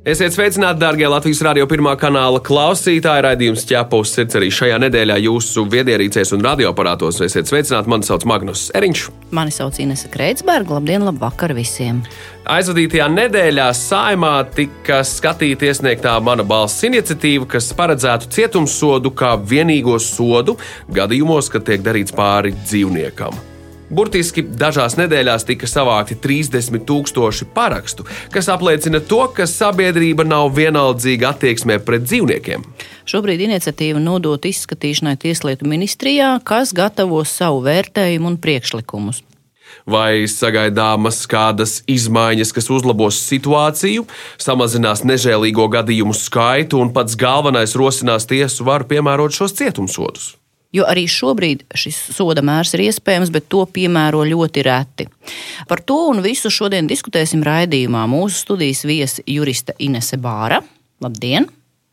Esiet sveicināti, darbie Latvijas radio pirmā kanāla klausītāji. Radījums ķepus sirds arī šajā nedēļā jūsu viedierīcēs un radioaparātos. Esiet sveicināti, mani sauc Magnus Eriņš. Mani sauc Inese Kreitsberga. Labdien, labvakar visiem! Aizvadītajā nedēļā saimā tika skatīta iesniegtā mana balss iniciatīva, kas paredzētu cietumsodu kā vienīgo sodu gadījumos, kad tiek darīts pāri dzīvniekam. Burtiski dažās nedēļās tika savākti 30 tūkstoši parakstu, kas apliecina to, ka sabiedrība nav vienaldzīga attieksmē pret dzīvniekiem. Šobrīd iniciatīva nodota izskatīšanai Tieslietu ministrijā, kas gatavo savu vērtējumu un priekšlikumus. Vai sagaidāmas kādas izmaiņas, kas uzlabos situāciju, samazinās nežēlīgo gadījumu skaitu un pats galvenais rosinās tiesu varu piemērot šos cietumsodus? Jo arī šobrīd šis soda mērs ir iespējams, bet to piemēro ļoti reti. Par to un visu šodien diskutēsim raidījumā. Mūsu studijas viesi juriste Inese Bāra. Labdien!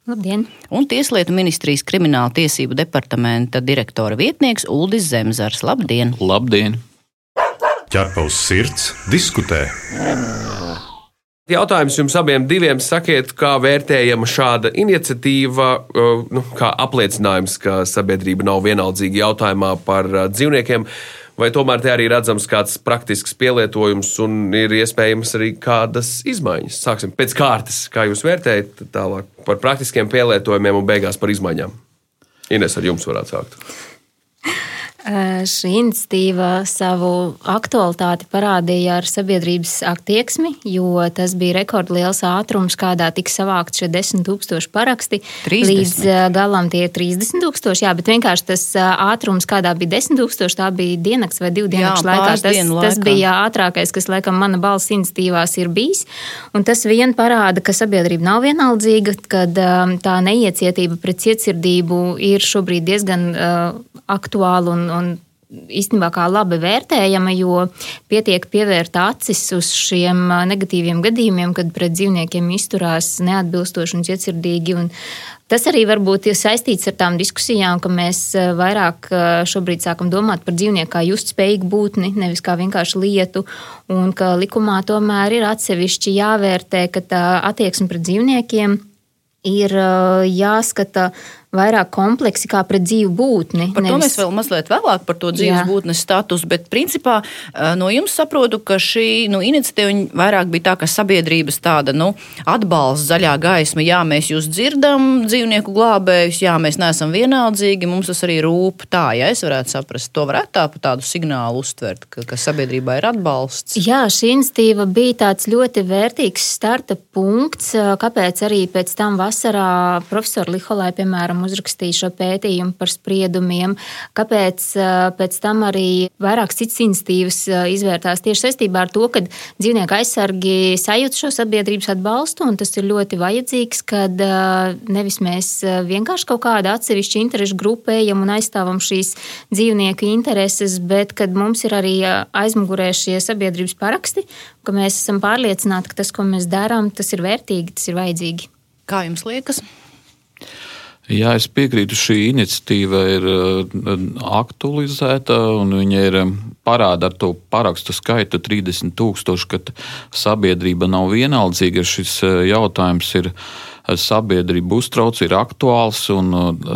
Labdien! Un Tieslietu ministrijas krimināla tiesību departamenta direktora vietnieks Uldis Zemzars. Labdien! Labdien! Ķerpa uz sirds, diskutē! Jautājums jums abiem diviem sakiet, kā vērtējama šāda iniciatīva, nu, kā apliecinājums, ka sabiedrība nav vienaldzīga jautājumā par dzīvniekiem, vai tomēr te arī redzams kāds praktisks pielietojums un ir iespējams arī kādas izmaiņas. Sāksim pēc kārtas, kā jūs vērtējat tālāk par praktiskiem pielietojumiem un beigās par izmaiņām. Ines, ar jums varētu sākt. Šī iniciatīva savu aktualitāti parādīja ar sabiedrības attieksmi, jo tas bija rekordliels ātrums, kādā tika savākt šie 10,000 paraksti. 30. Līdz galam tie ir 30,000, jā, bet vienkārši tas ātrums, kādā bija 10,000, tā bija diennakts vai divu diennakts laikā. Tas, laikā. tas bija ātrākais, kas, laikam, mana balss iniciatīvās ir bijis. Un tas vien parāda, ka sabiedrība nav vienaldzīga, kad tā neiecietība pret cietsirdību ir šobrīd diezgan uh, aktuāla un, un īstenībā kā labi vērtējama, jo pietiek pievērt acis uz šiem negatīviem gadījumiem, kad pret dzīvniekiem izturās neatbilstoši un cietsirdīgi. Un tas arī varbūt ir saistīts ar tām diskusijām, ka mēs vairāk šobrīd sākam domāt par dzīvnieku kā justspējīgu būtni, nevis kā vienkārši lietu, un ka likumā tomēr ir atsevišķi jāvērtē, ka tā attieksme pret dzīvniekiem ir jāskata vairāk kompleksi kā pret dzīvu būtni. Par nevis... to mēs vēl mazliet vēlāk par to dzīves Jā. būtnes statusu, bet principā no jums saprotu, ka šī nu, iniciatīva vairāk bija tā, ka sabiedrības tāda nu, atbalsts, zaļā gaisma, jā, mēs jūs dzirdam, dzīvnieku glābējus, jā, mēs neesam vienaldzīgi, mums tas arī rūp. Tā, ja es varētu saprast, to varētu tā pa tādu signālu uztvert, ka, ka sabiedrībā ir atbalsts. Jā, šī iniciatīva bija tāds ļoti vērtīgs starta punkts, kāpēc arī pēc tam vasarā profesora Liholai, piemēram, piemēram, uzrakstīja šo pētījumu par spriedumiem, kāpēc pēc tam arī vairākas citas institīvas izvērtās tieši saistībā ar to, ka dzīvnieku aizsargi sajūt šo sabiedrības atbalstu, un tas ir ļoti vajadzīgs, kad nevis mēs vienkārši kaut kādu atsevišķu interešu grupējam un aizstāvam šīs dzīvnieku intereses, bet kad mums ir arī aizmugurē šie sabiedrības paraksti, ka mēs esam pārliecināti, ka tas, ko mēs darām, tas ir vērtīgi, tas ir vajadzīgi. Kā jums liekas? Jā, es piekrītu, šī iniciatīva ir uh, aktualizēta un viņa ir um, parāda ar to parakstu skaitu 30 tūkstoši, kad sabiedrība nav vienaldzīga. Šis uh, jautājums ir sabiedrība uztrauc, ir aktuāls un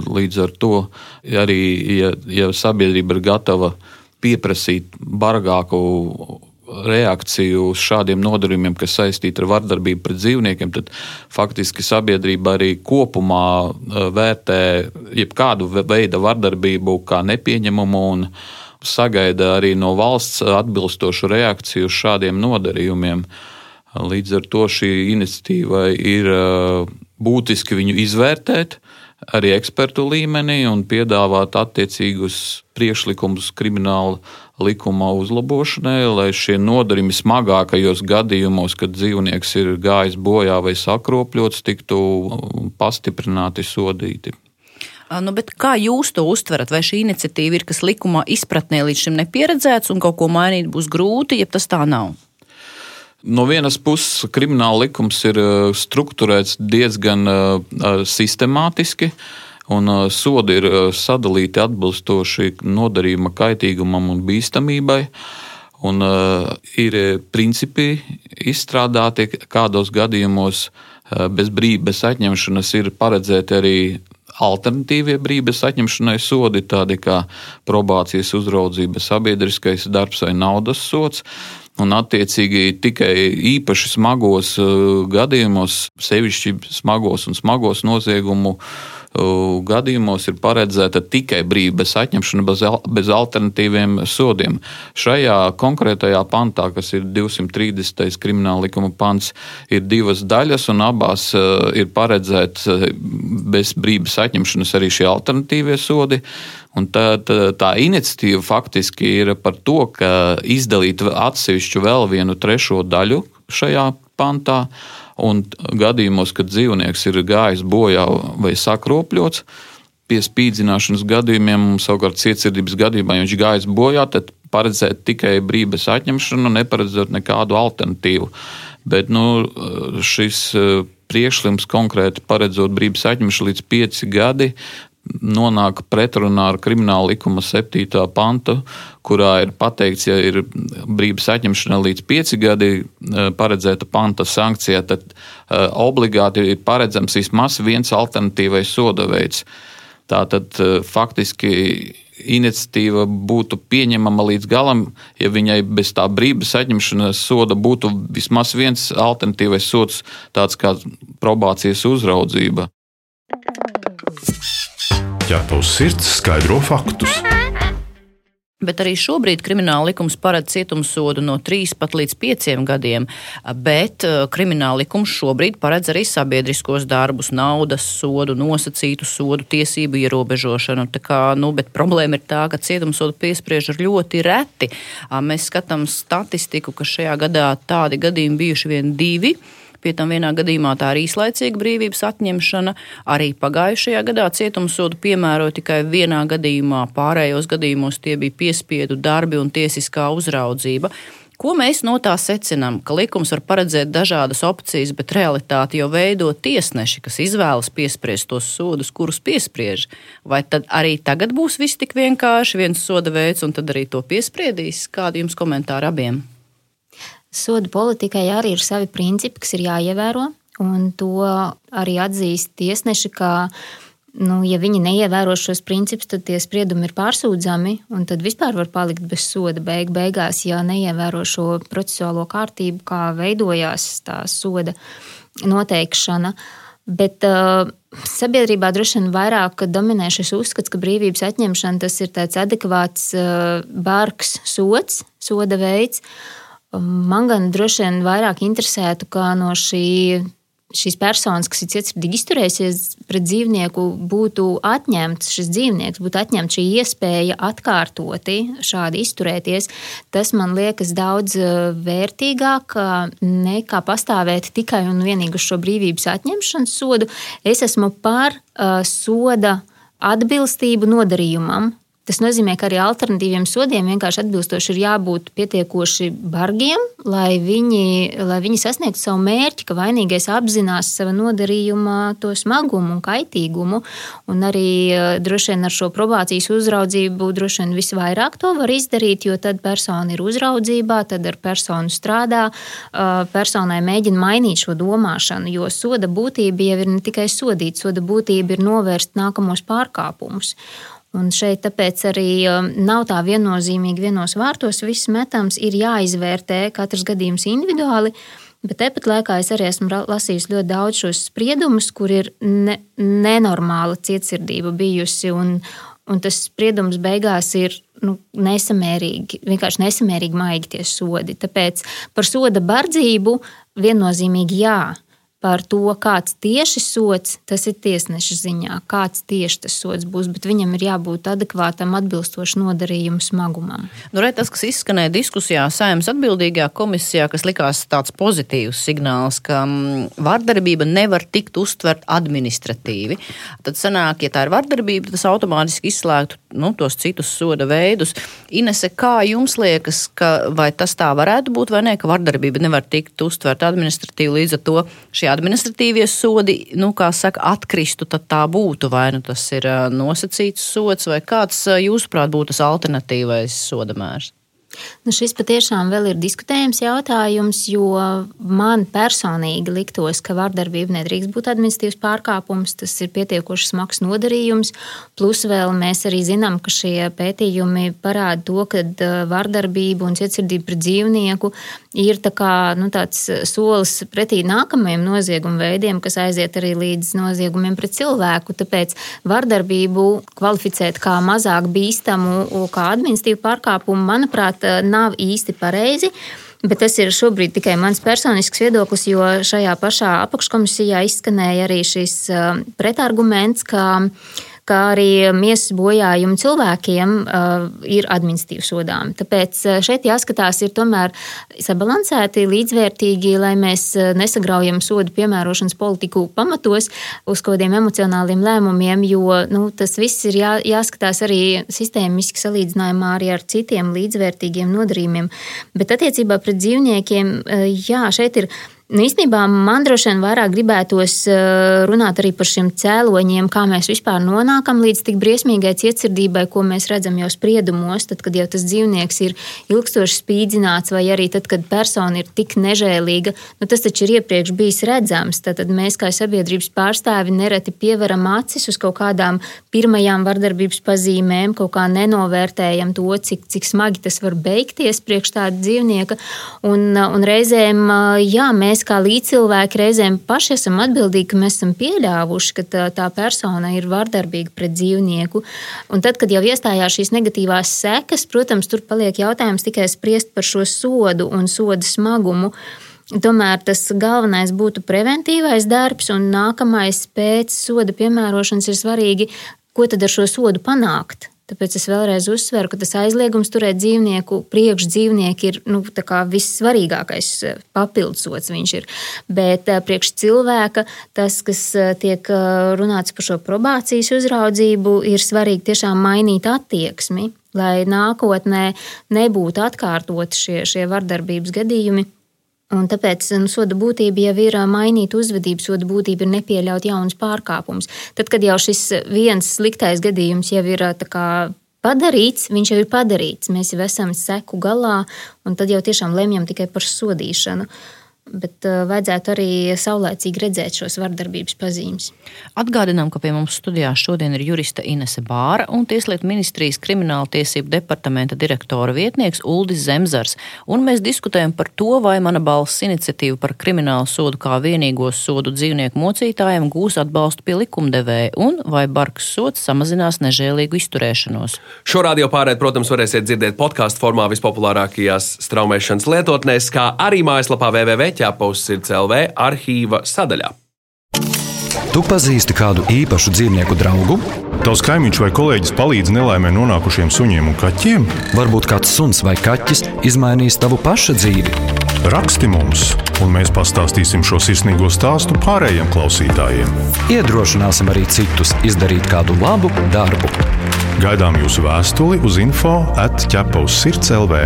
līdz ar to arī, ja, ja sabiedrība ir gatava pieprasīt bargāku reakciju uz šādiem nodarījumiem, kas saistīti ar vardarbību pret dzīvniekiem, tad faktiski sabiedrība arī kopumā eh, vērtē jebkādu veidu vardarbību kā nepieņemumu un sagaida arī no valsts atbilstošu reakciju uz šādiem nodarījumiem. Līdz ar to šī iniciatīva ir eh, būtiski viņu izvērtēt arī ekspertu līmenī un piedāvāt attiecīgus priekšlikumus krimināla likuma uzlabošanai, lai šie nodarījumi smagākajos gadījumos, kad dzīvnieks ir gājis bojā vai sakropļots, tiktu pastiprināti sodīti. Nu, kā jūs to uztverat? Vai šī iniciatīva ir kas likumā izpratnē līdz šim nepieredzēts un kaut ko mainīt būs grūti, ja tas tā nav? No vienas puses, krimināla likums ir strukturēts diezgan sistemātiski. Un sodi ir sadalīti atbilstoši nodarījuma kaitīgumam un bīstamībai. Un, uh, ir principi izstrādāti, kādos gadījumos uh, bez brīvības atņemšanas ir paredzēti arī alternatīvie brīvības atņemšanai sodi, tādi kā probācijas uzraudzība, sabiedriskais darbs vai naudas sots. Un, attiecīgi, tikai īpaši smagos uh, gadījumos, sevišķi smagos un smagos noziegumu gadījumos ir paredzēta tikai brīvības atņemšana bez, bez alternatīviem sodiem. Šajā konkrētajā pantā, kas ir 230. krimināla likuma pants, ir divas daļas, un abās ir paredzēts bez brīvības atņemšanas arī šie alternatīvie sodi. Un tā, tā, tā iniciatīva faktiski ir par to, ka izdalīt atsevišķu vēl vienu trešo daļu šajā pantā, Un gadījumos, kad dzīvnieks ir gājis bojā vai sakropļots, pie spīdzināšanas gadījumiem, savukārt cietsirdības gadījumā, ja viņš gājis bojā, tad paredzēt tikai brīvības atņemšanu, neparedzēt nekādu alternatīvu. Bet nu, šis eh, priekšlikums konkrēti paredzot brīvības atņemšanu līdz pieci gadi, nonāk pretrunā ar krimināla likuma 7. pantu, kurā ir pateikts, ja ir brīvības atņemšana līdz 5 gadi eh, paredzēta panta sankcijā, tad uh, obligāti ir paredzams vismaz viens alternatīvais soda veids. Tātad uh, faktiski iniciatīva būtu pieņemama līdz galam, ja viņai bez tā brīvības atņemšanas soda būtu vismaz viens alternatīvais sods, tāds kā probācijas uzraudzība tavs sirds skaidro faktus. Bet arī šobrīd krimināla likums paredz cietumsodu no 3 pat līdz 5 gadiem, bet uh, krimināla likums šobrīd paredz arī sabiedriskos darbus, naudas sodu, nosacītu sodu, tiesību ierobežošanu. Tā kā, nu, problēma ir tā, ka cietumsodu piespriež ļoti reti. Mēs skatām statistiku, ka šajā gadā tādi gadījumi bijuši vien divi. Pie tam vienā gadījumā tā ir īslaicīga brīvības atņemšana. Arī pagājušajā gadā cietumsodu piemēroja tikai vienā gadījumā, pārējos gadījumos tie bija piespiedu darbi un tiesiskā uzraudzība. Ko mēs no tā secinām? Ka likums var paredzēt dažādas opcijas, bet realitāti jau veido tiesneši, kas izvēlas piespriest tos sodus, kurus piespriež. Vai tad arī tagad būs viss tik vienkārši, viens soda veids, un tad arī to piespriedīs? Kādi jums komentāri abiem? Sodu politikai arī ir savi principi, kas ir jāievēro, un to arī atzīst tiesneši, ka, nu, ja viņi neievēro šos principus, tad tie spriedumi ir pārsūdzami, un tad vispār var palikt bez soda beig beigās, ja neievēro šo procesuālo kārtību, kā veidojās tā soda noteikšana. Bet uh, sabiedrībā droši vien vairāk dominē šis uzskats, ka brīvības atņemšana tas ir tāds adekvāts, uh, bargs sots, soda veids. Uh, Man gan droši vien vairāk interesētu, kā no šī, šīs personas, kas ir cietsirdīgi izturējusies pret dzīvnieku, būtu atņemts šis dzīvnieks, būtu atņemta šī iespēja atkārtoti šādi izturēties. Tas man liekas daudz eh, vērtīgāk nekā pastāvēt tikai un vienīgi uz šo brīvības atņemšanas sodu. Es esmu par uh, soda atbilstību nodarījumam. Tas nozīmē, ka arī alternatīviem sodiem vienkārši atbilstoši ir jābūt pietiekoši bargiem, lai viņi, lai viņi sasniegtu savu mērķi, ka vainīgais apzinās sava nodarījuma to smagumu un kaitīgumu. Un arī eh, droši vien ar šo probācijas uzraudzību droši vien visvairāk to var izdarīt, jo tad persona ir uzraudzībā, tad ar personu strādā, eh, personai mēģina mainīt šo domāšanu, jo soda būtība jau ir ne tikai sodīt, soda būtība ir novērst nākamos pārkāpumus. Un šeit tāpēc arī um, nav tā viennozīmīgi vienos vārtos viss metams, ir jāizvērtē katrs gadījums individuāli. Bet tepat laikā es arī esmu lasījis ļoti daudz šos spriedumus, kur ir ne, nenormāla cietsirdība bijusi. Un, un tas spriedums beigās ir nu, nesamērīgi, vienkārši nesamērīgi maigi tie sodi. Tāpēc par soda bardzību viennozīmīgi jā. Par to, kāds tieši sots, tas ir tiesneša ziņā, kāds tieši tas sots būs, bet viņam ir jābūt adekvātam, atbilstošam nodarījumu smagumam. Nu, re, tas, kas izskanēja diskusijā, saimnes atbildīgajā komisijā, kas likās tāds pozitīvs signāls, ka mm, vardarbība nevar tikt uztvert administratīvi. Tad sanāk, ja tā ir vardarbība, tas automātiski izslēgtu nu, tos citus soda veidus. Inese, kā jums liekas, ka, vai tas tā varētu būt vai nē, ka vardarbība nevar tikt uztvert administratīvi līdz ar to šie administratīvie sodi, nu, kā saka, atkristu, tad tā būtu. Vai nu tas ir nosacīts sots, vai kāds, jūsuprāt, būtu tas alternatīvais sodamērs? Nu, šis patiešām vēl ir diskutējams jautājums, jo man personīgi liktos, ka vardarbība nedrīkst būt administratīvs pārkāpums. Tas ir pietiekoši smags nodarījums. Plus vēl mēs arī zinām, ka šie pētījumi parāda to, ka vardarbība un cietsirdība pret dzīvnieku ir tā kā, nu, tāds solis pretī nākamajiem noziegumu veidiem, kas aiziet arī līdz noziegumiem pret cilvēku. Tāpēc vardarbību kvalificēt kā mazāk bīstamu, kā administratīvu pārkāpumu, manuprāt, manuprāt, nav īsti pareizi. Bet tas ir šobrīd tikai mans personisks viedoklis, jo šajā pašā apakškomisijā izskanēja arī šis pretarguments, ka kā arī miesas bojājumi cilvēkiem uh, ir administratīvi sodāmi. Tāpēc uh, šeit jāskatās ir tomēr sabalansēti, līdzvērtīgi, lai mēs uh, nesagraujam sodu piemērošanas politiku pamatos uz kaut kādiem emocionāliem lēmumiem, jo nu, tas viss ir jā, jāskatās arī sistēmiski salīdzinājumā arī ar citiem līdzvērtīgiem nodarījumiem. Bet attiecībā pret dzīvniekiem, jā, šeit ir Nu, īstenībā man droši vien vairāk gribētos eh, runāt arī par šiem cēloņiem, kā mēs vispār nonākam līdz tik briesmīgai cietsirdībai, ko mēs redzam jau spriedumos, tad, kad jau tas dzīvnieks ir ilgstoši spīdzināts, vai arī tad, kad persona ir tik nežēlīga. Nu, tas taču ir iepriekš bijis redzams. Tad mēs, kā sabiedrības pārstāvi, nereti pievaram acis uz kaut kādām pirmajām vardarbības pazīmēm, kaut kā nenovērtējam to, cik, cik smagi tas var beigties priekš tāda dzīvnieka. Un, un reizēm, jā, mēs mēs kā līdzcilvēki reizēm paši esam atbildīgi, ka mēs esam pieļāvuši, ka tā, tā persona ir vardarbīga pret dzīvnieku. Un tad, kad jau iestājās šīs negatīvās sekas, protams, tur paliek jautājums tikai spriest par šo sodu un soda smagumu. Tomēr tas galvenais būtu preventīvais darbs, un nākamais pēc soda piemērošanas ir svarīgi, ko tad ar šo sodu panākt. Tāpēc es vēlreiz uzsveru, ka tas aizliegums turēt dzīvnieku priekš dzīvnieki ir nu, vissvarīgākais eh, papildsots. Bet eh, priekš cilvēka tas, kas eh, tiek runāts par šo probācijas uzraudzību, ir svarīgi tiešām mainīt attieksmi, lai nākotnē nebūtu atkārtoti šie, šie vardarbības gadījumi. Un tāpēc nu, soda būtība jau ir mainīt uzvedību, soda būtība ir nepieļaut jaunus pārkāpumus. Tad, kad jau šis viens sliktais gadījums jau ir kā, padarīts, viņš jau ir padarīts, mēs jau esam seku galā, un tad jau tiešām lemjam tikai par sodīšanu. Uh, bet uh, vajadzētu arī saulēcīgi redzēt šos vardarbības pazīmes. Atgādinām, ka pie mums studijā šodien ir jurista Inese Bāra un Tieslietu ministrijas krimināla tiesību departamenta direktora vietnieks Uldis Zemzars. Un mēs diskutējam par to, vai mana balss iniciatīva par kriminālu sodu kā vienīgo sodu dzīvnieku mocītājiem gūs atbalstu pie likumdevēja un vai bargs sots samazinās nežēlīgu izturēšanos. Šo radio pārēd, protams, varēsiet dzirdēt podkāstu formā vispopulārākajās straumēšanas lietotnēs, kā arī mājaslapā www ķēpaus sirds LV arhīva sadaļā. Tu pazīsti kādu īpašu dzīvnieku draugu? Tavs kaimiņš vai kolēģis palīdz nelaimē nonākušiem suņiem un kaķiem? Varbūt kāds suns vai kaķis izmainīs tavu pašu dzīvi. Raksti mums, un mēs pastāstīsim šo sirsnīgo stāstu pārējiem klausītājiem. Iedrošināsim arī citus izdarīt kādu labu darbu. Gaidām jūsu vēstuli uz info atķepa uz sirds LV.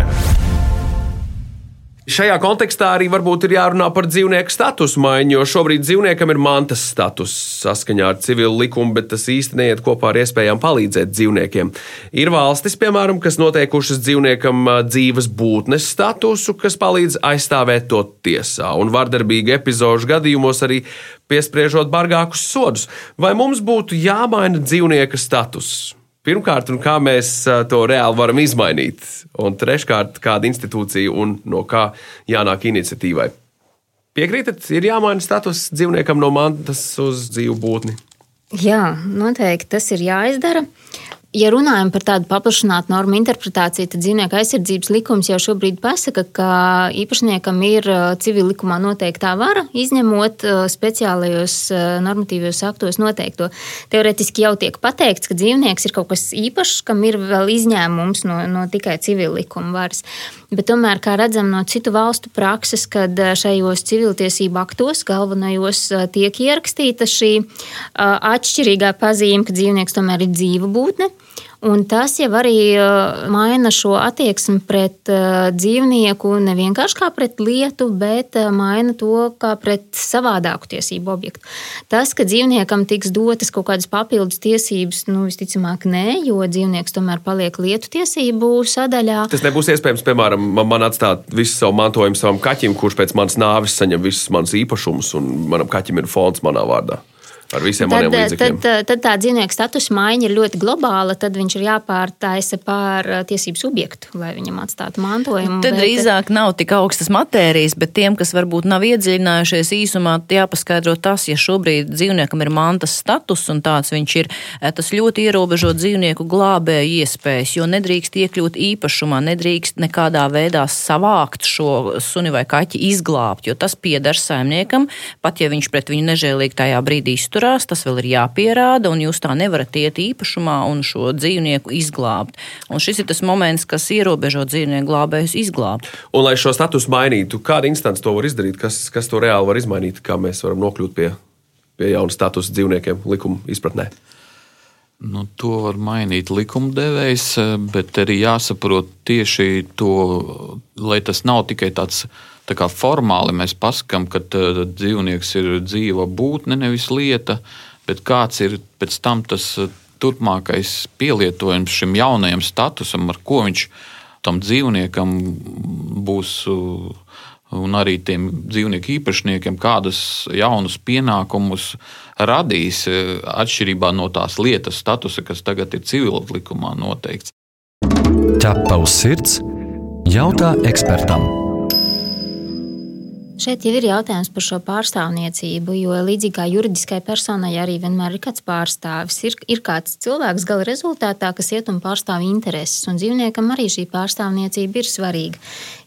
Šajā kontekstā arī varbūt ir jārunā par dzīvnieku statusu maiņu, jo šobrīd dzīvniekam ir mantas status saskaņā ar civilu likumu, bet tas īsti neiet kopā ar iespējām palīdzēt dzīvniekiem. Ir valstis, piemēram, kas noteikušas dzīvniekam dzīves būtnes statusu, kas palīdz aizstāvēt to tiesā, un vardarbīgu epizodu gadījumos arī piespriežot bargākus sodus. Vai mums būtu jāmaina dzīvnieka status? Pirmkārt, kā mēs to reāli varam izmainīt, un treškārt, kāda institūcija un no kā jānāk iniciatīvai. Piekrītat, ir jāmaina status dzīvniekam no mantas uz dzīvu būtni. Jā, noteikti tas ir jāizdara. Ja runājam par tādu paplašinātu normu interpretāciju, tad dzīvnieku aizsardzības likums jau šobrīd pasaka, ka īpašniekam ir civil likumā noteiktā vara, izņemot speciālajos normatīvos aktos noteikto. Teoretiski jau tiek pateikts, ka dzīvnieks ir kaut kas īpašs, kam ir vēl izņēmums no, no tikai civil likuma varas. Bet tomēr, kā redzam no citu valstu prakses, kad šajos civiltiesību aktos galvenajos tiek ierakstīta šī atšķirīgā pazīme, ka dzīvnieks tomēr ir dzīva būtne. Un tas jau arī uh, maina šo attieksmi pret uh, dzīvnieku ne vienkārši kā pret lietu, bet uh, maina to kā pret savādāku tiesību objektu. Tas, ka dzīvniekam tiks dotas kaut kādas papildus tiesības, nu, visticamāk, nē, jo dzīvnieks tomēr paliek lietu tiesību sadaļā. Tas nebūs iespējams, piemēram, man atstāt visu savu mantojumu savam kaķim, kurš pēc manas nāves saņem visus manus īpašumus, un manam kaķim ir fonds manā vārdā ar visiem tad, maniem līdzekļiem. Tad, tad tā dzīvnieka status maiņa ir ļoti globāla. Tad viņš ir jāpārtaisa pār tiesību subjektu, lai viņam atstātu mantojumu. Tad bet... drīzāk nav tik augstas matērijas, bet tiem, kas varbūt nav iedziļinājušies īsumā, jāpaskaidro tas, ja šobrīd dzīvniekam ir mantas status un tāds viņš ir, tas ļoti ierobežo dzīvnieku glābēju iespējas, jo nedrīkst iekļūt īpašumā, nedrīkst nekādā veidā savākt šo suni vai kaķi izglābt, jo tas pieder saimniekam, pat ja viņš pret viņu nežēlīgi tajā brīdī izturās tas vēl ir jāpierāda, un jūs tā nevarat iet īpašumā un šo dzīvnieku izglābt. Un šis ir tas moments, kas ierobežo dzīvnieku glābējus izglābt. Un, lai šo statusu mainītu, kāda instance to var izdarīt, kas, kas to reāli var izmainīt, kā mēs varam nokļūt pie, pie jauna statusa dzīvniekiem likuma izpratnē? Nu, to var mainīt likumdevējs, bet arī jāsaprot tieši to, lai tas nav tikai tāds Tā kā formāli mēs pasakām, ka dzīvnieks ir dzīva būtne, nevis lieta, bet kāds ir pēc tam tas turpmākais pielietojums šim jaunajam statusam, ar ko viņš tam dzīvniekam būs. Un arī tiem dzīvnieku īpašniekiem, kādus jaunus pienākumus radīs, atšķirībā no tās lietas statusa, kas tagad ir civilu likumā noteikts. Ķepa uz sirds, jautā ekspertam. Šeit jau ir jautājums par šo pārstāvniecību, jo līdzīgi kā juridiskai personai arī vienmēr ir kāds pārstāvis. Ir, ir kāds cilvēks gala rezultātā, kas iet un pārstāv intereses, un dzīvniekam arī šī pārstāvniecība ir svarīga.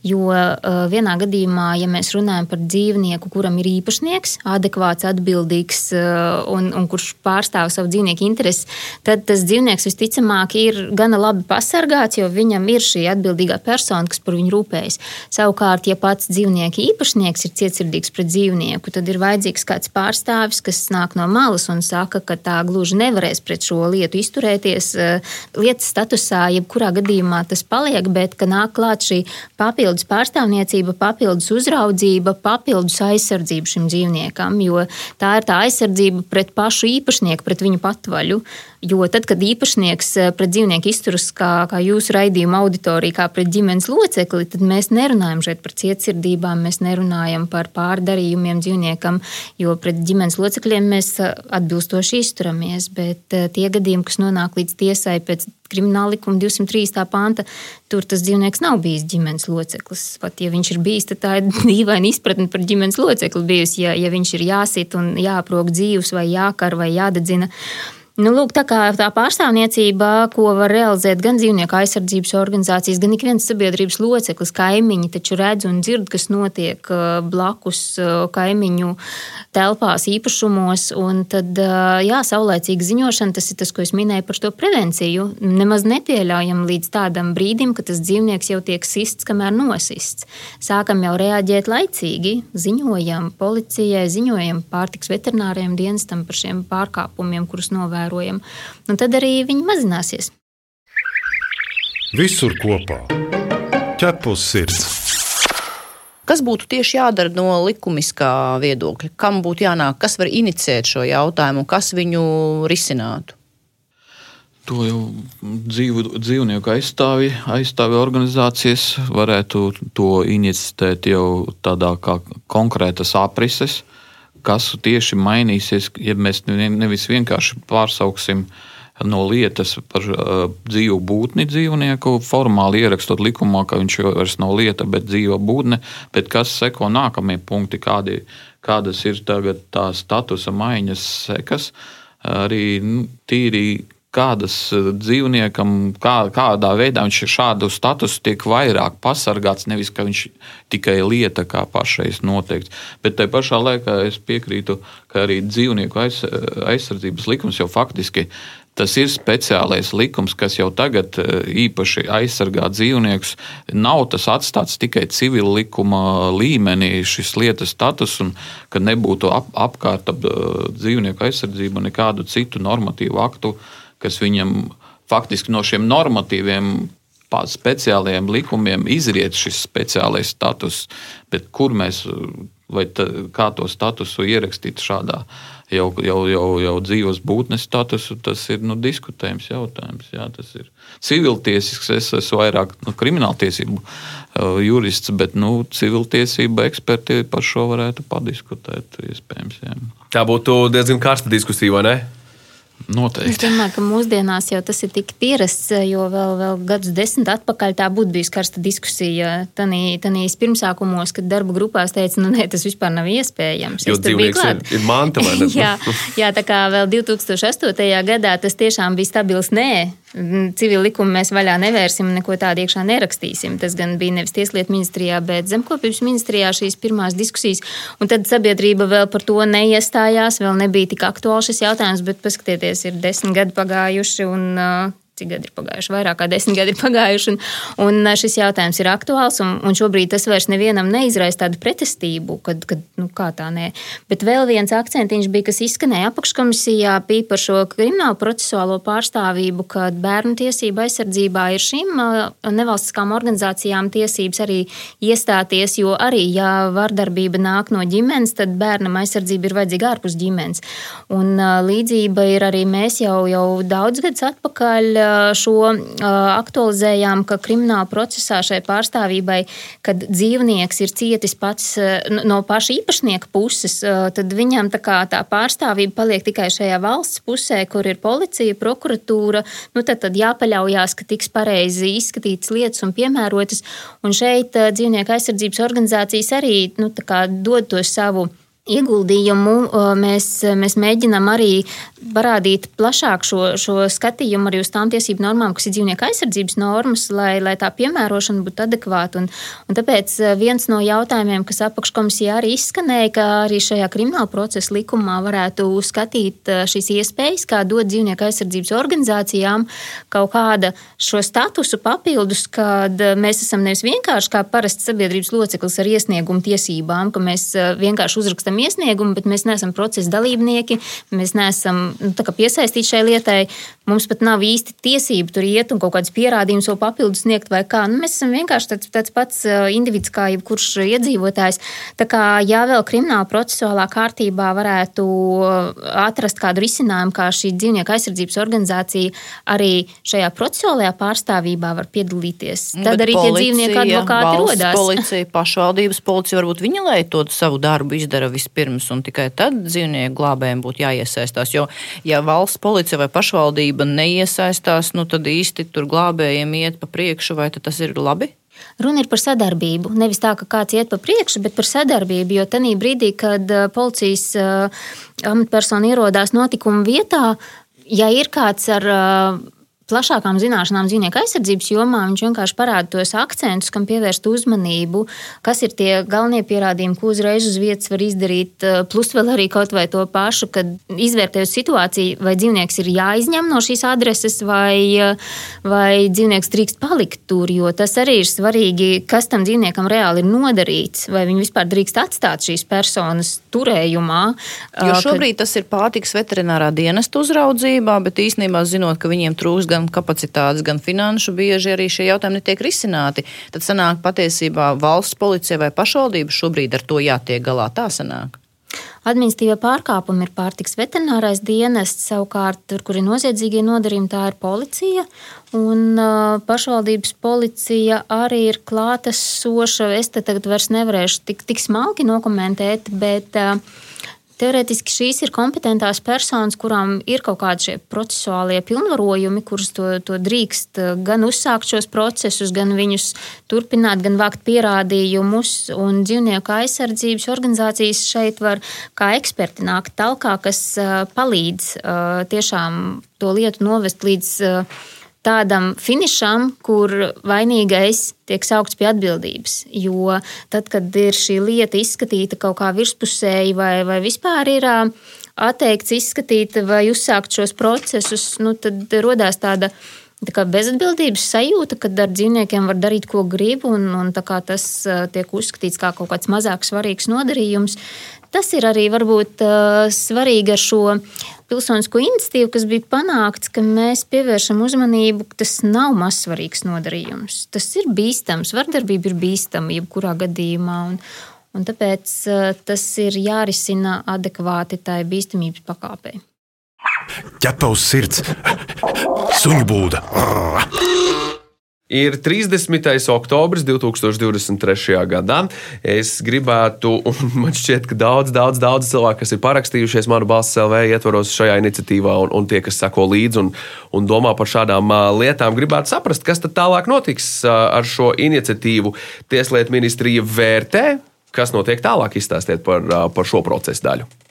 Jo uh, vienā gadījumā, ja mēs runājam par dzīvnieku, kuram ir īpašnieks, adekvāts, atbildīgs uh, un, un kurš pārstāv savu dzīvnieku intereses, tad tas dzīvnieks visticamāk ir gana labi pasargāts, jo viņam ir šī atbildīgā persona, kas par viņu rūpējas. Savukārt, ja pats dzīvnieka īpašnieks ir cietsirdīgs pret dzīvnieku, tad ir vajadzīgs kāds pārstāvis, kas nāk no malas un saka, ka tā gluži nevarēs pret šo lietu izturēties. Eh, lietas statusā, jebkurā gadījumā tas paliek, bet ka nāk klāt šī papildus pārstāvniecība, papildus uzraudzība, papildus aizsardzība šim dzīvniekam, jo tā ir tā aizsardzība pret pašu īpašnieku, pret viņu patvaļu. Jo tad, kad īpašnieks eh, pret dzīvnieku izturas kā, kā jūsu raidījuma auditorija, kā pret ģimenes locekli, tad mēs nerunājam šeit par cietsirdībām, mēs nerunājam par pārdarījumiem dzīvniekam, jo pret ģimenes locekļiem mēs eh, atbilstoši izturamies. Bet eh, tie gadījumi, kas nonāk līdz tiesai pēc krimināla likuma 203. panta, tur tas dzīvnieks nav bijis ģimenes loceklis. Pat ja viņš ir bijis, tad tā ir dīvaina izpratne par ģimenes locekli bijusi, ja, ja viņš ir jāsit un jāprok dzīvs vai jākar vai jādedzina. Nu, lūk, tā kā tā pārstāvniecība, ko var realizēt gan dzīvnieku aizsardzības organizācijas, gan ik viens sabiedrības loceklis, kaimiņi taču redz un dzird, kas notiek uh, blakus uh, kaimiņu telpās, īpašumos. Un tad, uh, jā, saulēcīga ziņošana, tas ir tas, ko es minēju par to prevenciju. Nemaz nepieļaujam līdz tādam brīdim, ka tas dzīvnieks jau tiek sists, kamēr nosists. Sākam jau reaģēt laicīgi, ziņojam policijai, ziņojam pārtiks veterināriem dienestam par šiem pārkāpumiem, kurus novērojam ievērojama. Un tad arī viņi mazināsies. Visur kopā - ķepus sirds. Kas būtu tieši jādara no likumiskā viedokļa? Kam būtu jānāk, kas var inicēt šo jautājumu, kas viņu risinātu? To jau dzīvu, dzīvnieku aizstāvi, aizstāvi organizācijas varētu to iniciēt jau tādā kā konkrētas aprises, kas tieši mainīsies, ja mēs nevis vienkārši pārsauksim no lietas par uh, dzīvu būtni dzīvnieku, formāli ierakstot likumā, ka viņš vairs nav lieta, bet dzīva būtne, bet kas seko nākamie punkti, kādi, kādas ir tagad tā statusa maiņas sekas, arī nu, tīri kādas dzīvniekam, kā, kādā veidā viņš šādu statusu tiek vairāk pasargāts, nevis ka viņš tikai lieta kā pašais noteikts. Bet tajā pašā laikā es piekrītu, ka arī dzīvnieku aiz, aizsardzības likums jau faktiski Tas ir speciālais likums, kas jau tagad eh, īpaši aizsargā dzīvniekus. Nav tas atstāts tikai civila likuma līmenī, šis lietas status, un ka nebūtu ap, apkārt ap eh, dzīvnieku aizsardzību nekādu citu normatīvu aktu, kas viņam faktiski no šiem normatīviem speciālajiem likumiem izriet šis speciālais status, bet kur mēs vai tā, kā to statusu ierakstīt šādā jau, jau, jau, jau dzīves būtnes statusu, tas ir nu, diskutējums jautājums. Jā, tas ir civiltiesisks, es esmu vairāk nu, krimināltiesību jurists, bet nu, civiltiesība eksperti par šo varētu padiskutēt. Jā. Tā būtu diezgan karsta diskusija, vai ne? Noteikti. Es domāju, ka mūsdienās jau tas ir tik pierasts, jo vēl, vēl gadus desmit atpakaļ tā būtu bijusi karsta diskusija. Tanīs pirmsākumos, kad darba grupās teica, nu nē, tas vispār nav iespējams. Jo dzīvnieks ir, ir manta vai ne? jā, jā, tā kā vēl 2008. gadā tas tiešām bija stabils nē. Civil likumu mēs vaļā nevērsim, neko tādu iekšā nerakstīsim. Tas gan bija nevis Tieslietu ministrijā, bet Zemkopības ministrijā šīs pirmās diskusijas. Un tad sabiedrība vēl par to neiestājās, vēl nebija tik aktuāls šis jautājums, bet paskatieties, ir desmit gadi pagājuši un uh, cik gadi ir pagājuši, vairāk kā desmit gadi ir pagājuši. Un, un šis jautājums ir aktuāls, un, un šobrīd tas vairs nevienam neizraisa tādu pretestību, kad, kad nu, kā tā nē. Bet vēl viens akcentiņš bija, kas izskanēja apakškomisijā, par šo kriminālu procesuālo pārstāvību, kad bērnu tiesība aizsardzībā ir šīm nevalstiskām organizācijām tiesības arī iestāties, jo arī, ja vardarbība nāk no ģimenes, tad bērnam aizsardzība ir vajadzīga ārpus ģimenes. Un līdzība ir arī mēs jau, jau daudz gadus atpakaļ šo aktualizējām, ka krimināla procesā šai pārstāvībai, kad dzīvnieks ir cietis pats no paša īpašnieka puses, tad viņam tā, kā, tā pārstāvība paliek tikai šajā valsts pusē, kur ir policija, prokuratūra. Nu, tad, tad jāpaļaujās, ka tiks pareizi izskatītas lietas un piemērotas. Un šeit dzīvnieku aizsardzības organizācijas arī nu, dod to savu ieguldījumu mēs, mēs mēģinām arī parādīt plašāk šo, šo skatījumu arī uz tām tiesību normām, kas ir dzīvnieku aizsardzības normas, lai, lai tā piemērošana būtu adekvāta. Un, un tāpēc viens no jautājumiem, kas apakškomisijā arī izskanēja, ka arī šajā krimināla procesa likumā varētu skatīt šīs iespējas, kā dot dzīvnieku aizsardzības organizācijām kaut kāda šo statusu papildus, kad mēs esam nevis vienkārši kā parasts sabiedrības loceklis ar iesniegumu tiesībām, ka mēs vienkārši uzrakstam saņemam iesniegumu, bet mēs neesam procesa dalībnieki, mēs neesam nu, piesaistīti šai lietai. Mums pat nav īsti tiesību tur iet un kaut kādas pierādījumus vēl papildus sniegt vai kā. Nu, mēs esam vienkārši tāds, tāds pats individs kā jebkurš iedzīvotājs. Tā kā jā, vēl krimināla procesuālā kārtībā varētu atrast kādu risinājumu, kā šī dzīvnieku aizsardzības organizācija arī šajā procesuālajā pārstāvībā var piedalīties. Tad Bet arī policija, tie dzīvnieku advokāti rodās. Policija, pašvaldības policija varbūt viņa, lai to savu darbu izdara vispirms, un tikai tad dzīvnieku glābējiem būtu jāiesaistās. Jo, ja valsts policija vai pašvaldība neiesaistās, nu, tad īsti tur glābējiem iet pa priekšu, vai tas ir labi? Runa ir par sadarbību. Nevis tā, ka kāds iet pa priekšu, bet par sadarbību. Jo tajā brīdī, kad policijas amatpersona ierodās notikuma vietā, ja ir kāds ar plašākām zināšanām dzīvnieku aizsardzības jomā, viņš vienkārši parāda tos akcentus, kam pievērst uzmanību, kas ir tie galvenie pierādījumi, ko uzreiz uz vietas var izdarīt. Eh, plus vēl arī kaut vai to pašu, kad izvērtējot situāciju, vai dzīvnieks ir jāizņem no šīs adreses, vai, eh, vai dzīvnieks drīkst palikt tur, jo tas arī ir svarīgi, kas tam dzīvniekam reāli ir nodarīts, vai viņi vispār drīkst atstāt šīs personas turējumā. Jo eh, šobrīd kad... tas ir pārtiks veterinārā dienesta uzraudzībā, bet īstenībā zinot, ka viņiem trūks gan gan kapacitātes, gan finanšu, bieži arī šie jautājumi netiek risināti. Tad sanāk patiesībā valsts policija vai pašvaldība šobrīd ar to jātiek galā. Tā sanāk. Administratīvie pārkāpumi ir pārtiks veterinārais dienests, savukārt, tur, kur ir noziedzīgie nodarījumi, tā ir policija. Un uh, pašvaldības policija arī ir klātesoša. Es te tagad vairs nevarēšu tik, tik smalki nokomentēt, bet uh, Teorētiski šīs ir kompetentās personas, kurām ir kaut kādi šie procesuālie pilnvarojumi, kurus to, to drīkst gan uzsākt šos procesus, gan viņus turpināt, gan vākt pierādījumus. Un dzīvnieku aizsardzības organizācijas šeit var kā eksperti nākt talkā, kas palīdz tiešām to lietu novest līdz tādam finišam, kur vainīgais tiek saukts pie atbildības. Jo tad, kad ir šī lieta izskatīta kaut kā virspusēji vai, vai vispār ir atteikts izskatīt vai uzsākt šos procesus, nu, tad radās tāda. Tā kā bezatbildības sajūta, kad ar dzīvniekiem var darīt, ko grib, un, un tas tiek uzskatīts kā kaut kāds mazāk svarīgs nodarījums. Tas ir arī varbūt svarīgi ar šo pilsonisko iniciatīvu, kas bija panākts, ka mēs pievēršam uzmanību, ka tas nav mazsvarīgs nodarījums. Tas ir bīstams, vardarbība ir bīstama jebkurā gadījumā. Un, un tāpēc eh, tas ir jārisina adekvāti tai bīstamības pakāpei. Ķepa uz sirds, suņu būda. Ir 30. oktobris 2023. gadā. Es gribētu, un man šķiet, ka daudz, daudz, daudz cilvēku, kas ir parakstījušies manu balsu LV ietvaros šajā iniciatīvā, un, un tie, kas sako līdzi un, un domā par šādām lietām, gribētu saprast, kas tad tālāk notiks ar šo iniciatīvu. Tieslietu ministrija vērtē, kas notiek tālāk, izstāstiet par, par šo procesu daļu.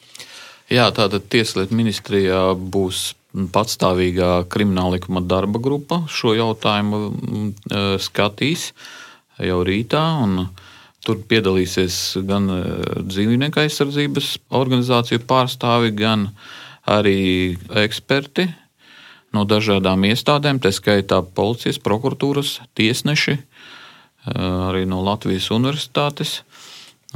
Jā, tātad Tieslietu ministrijā būs patstāvīgā krimināllikuma darba grupa šo jautājumu mm, e, skatīs jau rītā. Tur piedalīsies gan e, dzīvnieku aizsardzības organizāciju pārstāvi, gan arī eksperti no dažādām iestādēm, tā skaitā policijas, prokuratūras, tiesneši, e, arī no Latvijas universitātes.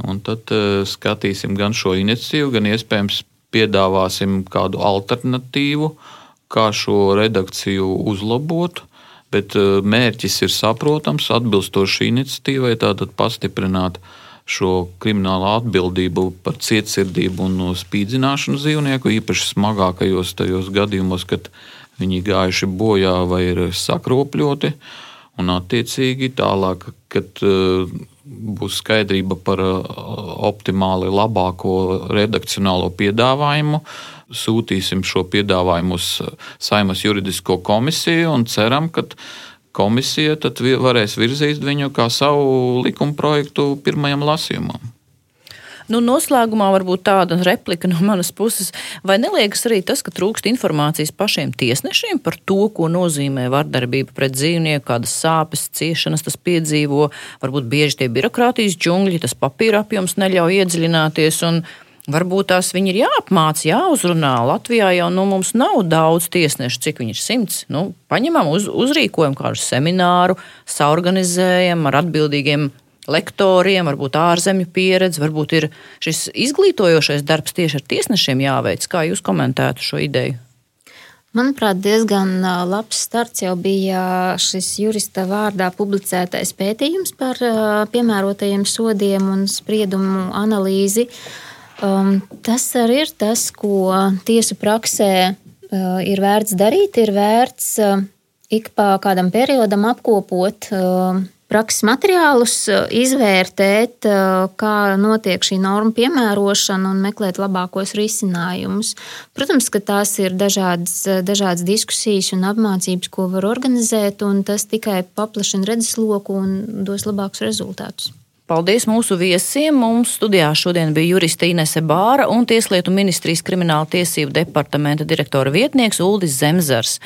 Un tad skatīsim gan šo iniciatīvu, gan iespējams piedāvāsim kādu alternatīvu, kā šo redakciju uzlabot. Bet eh, mērķis ir saprotams, atbilstoši iniciatīvai, tātad pastiprināt šo kriminālu atbildību par cietsirdību un spīdzināšanu dzīvnieku, īpaši smagākajos tajos gadījumos, kad viņi gājuši bojā vai ir sakropļoti. Un, attiecīgi, tālāk, kad uh, būs skaidrība par uh, optimāli labāko redakcionālo piedāvājumu. Sūtīsim šo piedāvājumu uz uh, Saimas juridisko komisiju un ceram, ka komisija varēs virzīt viņu kā savu likuma projektu pirmajam lasījumam. Nu, noslēgumā varbūt tāda replika no manas puses. Vai neliekas arī tas, ka trūkst informācijas pašiem tiesnešiem par to, ko nozīmē vardarbība pret dzīvnieku, kādas sāpes, ciešanas tas piedzīvo? Varbūt bieži tie birokrātijas džungļi, tas papīra apjoms neļauj iedziļināties. Varbūt tās viņi ir jāapmāca, jāuzrunā. Latvijā jau nu, mums nav daudz tiesnešu, cik viņi ir simts. Nu, paņemam, uz, uzrīkojam kādu semināru, saorganizējam ar atbildīgiem lektoriem, varbūt ārzemju pieredze, varbūt ir šis izglītojošais darbs tieši ar tiesnešiem jāveic. Kā jūs komentētu šo ideju? Manuprāt, diezgan labs starts jau bija šis jurista vārdā publicētais pētījums par piemērotajiem sodiem un spriedumu analīzi. Um, tas arī ir tas, ko tiesu praksē ir vērts darīt. Ir vērts ik pa kādam periodam apkopot prakses materiālus, eh, izvērtēt, eh, kā notiek šī norma piemērošana un meklēt labākos risinājumus. Protams, ka tās ir dažādas, eh, dažādas diskusijas un apmācības, ko var organizēt, un tas tikai paplašina redzesloku un dos labākus rezultātus. Paldies mūsu viesiem. Mums studijā šodien bija juriste Inese Bāra un Tieslietu ministrijas krimināla tiesību departamenta direktora vietnieks Uldis Zemzars.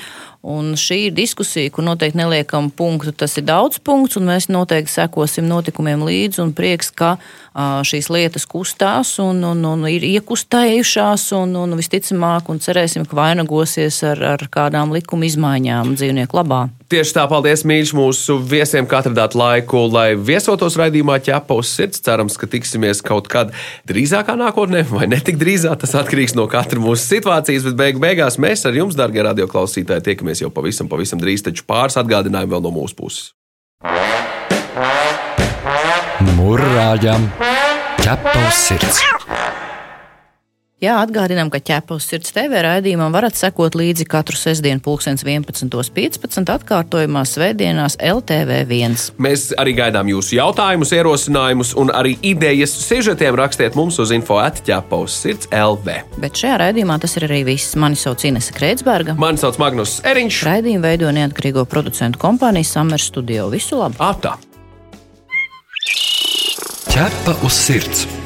Un šī ir diskusija, kur noteikti neliekam punktu. Tas ir daudz punkts, un mēs noteikti sekosim notikumiem līdzi. Prieks, ka šīs lietas kustās un, un, un ir iekustējušās, un, un visticamāk, un cerēsim, ka vainagosies ar, ar kādām likuma izmaiņām dzīvnieku labā. Tieši tā, paldies mīļš mūsu viesiem, ka atradāt laiku, lai viesotos raidījumā ķepa uz sirds. Cerams, ka tiksimies kaut kad drīzākā nākotnē, vai ne tik drīzā. Tas atkarīgs no katra mūsu situācijas, bet beig beigās mēs ar jums, darbie radioklausītāji, tiekamies tiekamies jau pavisam, pavisam drīz, taču pāris atgādinājumi vēl no mūsu puses. Mūrāģam ķepa uz sirds! Jā, atgādinām, ka ķepa uz sirds TV raidījumam varat sekot līdzi katru sestdienu, 11.15. atkārtojumā Svētdienās LTV1. Mēs arī gaidām jūsu jautājumus, ierosinājumus un arī idejas sižetiem. Rakstiet mums uz info atķepa uz sirds LV. Bet šajā raidījumā tas ir arī viss. Mani sauc Inese Kreitsberga. Mani sauc Magnus Eriņš. Raidījumu veido neatkarīgo producentu kompānija Summer Studio. Visu labu! Ata! Ķepa uz sirds!